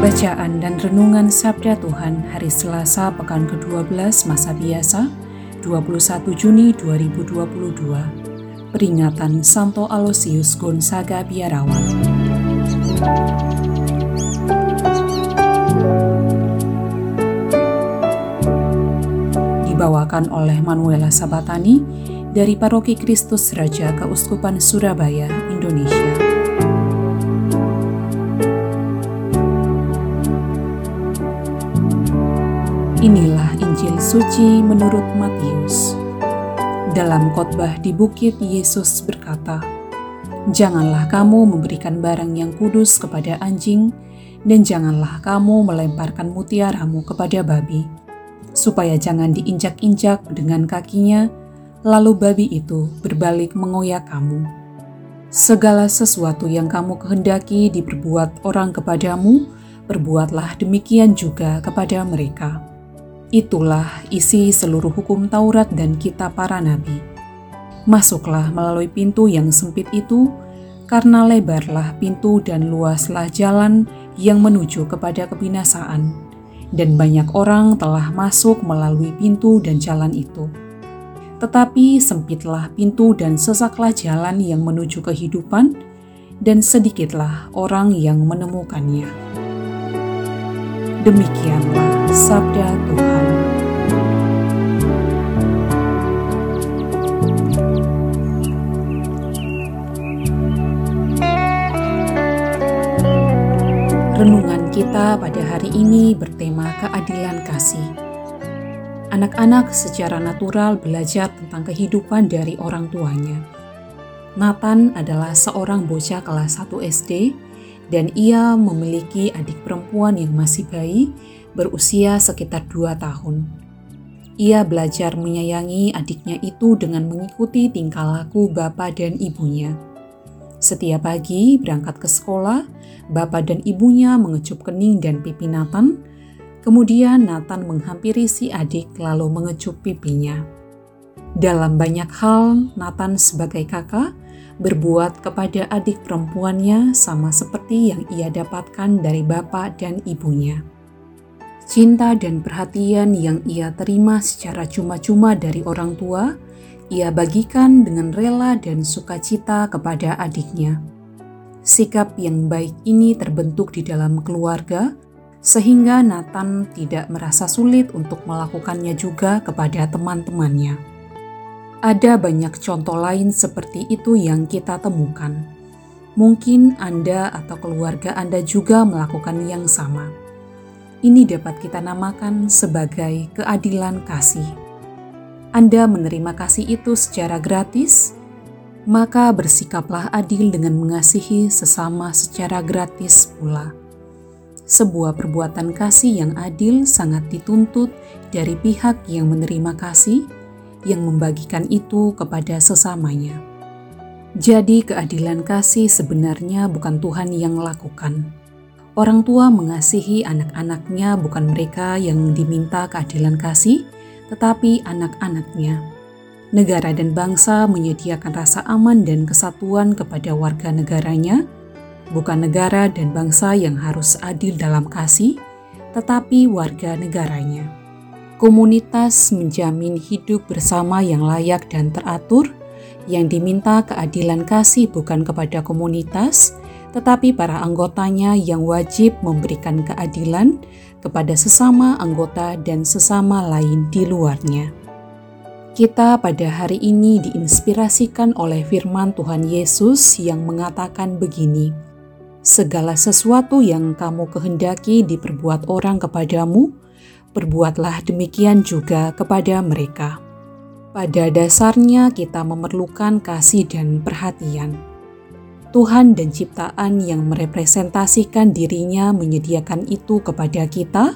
Bacaan dan Renungan Sabda Tuhan Hari Selasa Pekan ke-12 Masa Biasa 21 Juni 2022 Peringatan Santo Aloysius Gonzaga Biarawan Dibawakan oleh Manuela Sabatani dari Paroki Kristus Raja Keuskupan Surabaya, Indonesia. Inilah Injil suci menurut Matius. Dalam khotbah di bukit, Yesus berkata, "Janganlah kamu memberikan barang yang kudus kepada anjing, dan janganlah kamu melemparkan mutiaramu kepada babi, supaya jangan diinjak-injak dengan kakinya, lalu babi itu berbalik mengoyak kamu. Segala sesuatu yang kamu kehendaki diperbuat orang kepadamu, perbuatlah demikian juga kepada mereka." Itulah isi seluruh hukum Taurat dan kitab para nabi. Masuklah melalui pintu yang sempit itu, karena lebarlah pintu dan luaslah jalan yang menuju kepada kebinasaan, dan banyak orang telah masuk melalui pintu dan jalan itu. Tetapi sempitlah pintu dan sesaklah jalan yang menuju kehidupan, dan sedikitlah orang yang menemukannya. Demikianlah sabda Tuhan. Renungan kita pada hari ini bertema keadilan kasih. Anak-anak secara natural belajar tentang kehidupan dari orang tuanya. Nathan adalah seorang bocah kelas 1 SD dan ia memiliki adik perempuan yang masih bayi berusia sekitar dua tahun. Ia belajar menyayangi adiknya itu dengan mengikuti tingkah laku bapak dan ibunya. Setiap pagi berangkat ke sekolah, bapak dan ibunya mengecup kening dan pipi Nathan, kemudian Nathan menghampiri si adik lalu mengecup pipinya. Dalam banyak hal, Nathan sebagai kakak berbuat kepada adik perempuannya sama seperti yang ia dapatkan dari bapak dan ibunya. Cinta dan perhatian yang ia terima secara cuma-cuma dari orang tua, ia bagikan dengan rela dan sukacita kepada adiknya. Sikap yang baik ini terbentuk di dalam keluarga, sehingga Nathan tidak merasa sulit untuk melakukannya juga kepada teman-temannya. Ada banyak contoh lain seperti itu yang kita temukan. Mungkin Anda atau keluarga Anda juga melakukan yang sama. Ini dapat kita namakan sebagai keadilan kasih. Anda menerima kasih itu secara gratis, maka bersikaplah adil dengan mengasihi sesama secara gratis pula. Sebuah perbuatan kasih yang adil sangat dituntut dari pihak yang menerima kasih yang membagikan itu kepada sesamanya. Jadi, keadilan kasih sebenarnya bukan Tuhan yang lakukan. Orang tua mengasihi anak-anaknya, bukan mereka yang diminta keadilan kasih, tetapi anak-anaknya. Negara dan bangsa menyediakan rasa aman dan kesatuan kepada warga negaranya, bukan negara dan bangsa yang harus adil dalam kasih, tetapi warga negaranya. Komunitas menjamin hidup bersama yang layak dan teratur, yang diminta keadilan kasih bukan kepada komunitas, tetapi para anggotanya yang wajib memberikan keadilan kepada sesama anggota dan sesama lain di luarnya. Kita pada hari ini diinspirasikan oleh firman Tuhan Yesus yang mengatakan begini: "Segala sesuatu yang kamu kehendaki diperbuat orang kepadamu, perbuatlah demikian juga kepada mereka. Pada dasarnya, kita memerlukan kasih dan perhatian. Tuhan dan ciptaan yang merepresentasikan dirinya menyediakan itu kepada kita,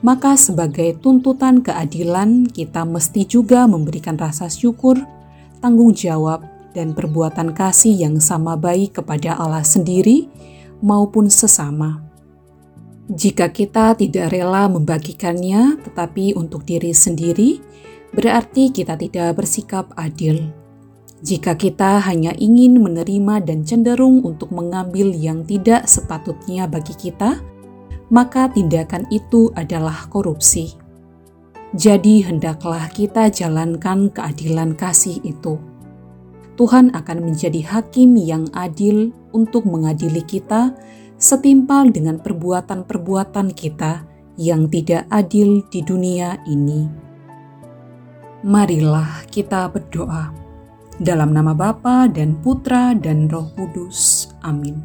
maka sebagai tuntutan keadilan, kita mesti juga memberikan rasa syukur, tanggung jawab, dan perbuatan kasih yang sama baik kepada Allah sendiri maupun sesama. Jika kita tidak rela membagikannya, tetapi untuk diri sendiri, berarti kita tidak bersikap adil. Jika kita hanya ingin menerima dan cenderung untuk mengambil yang tidak sepatutnya bagi kita, maka tindakan itu adalah korupsi. Jadi, hendaklah kita jalankan keadilan kasih itu. Tuhan akan menjadi hakim yang adil untuk mengadili kita, setimpal dengan perbuatan-perbuatan kita yang tidak adil di dunia ini. Marilah kita berdoa. Dalam nama Bapa dan Putra dan Roh Kudus. Amin.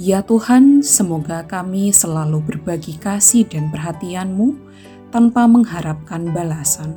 Ya Tuhan, semoga kami selalu berbagi kasih dan perhatian-Mu tanpa mengharapkan balasan.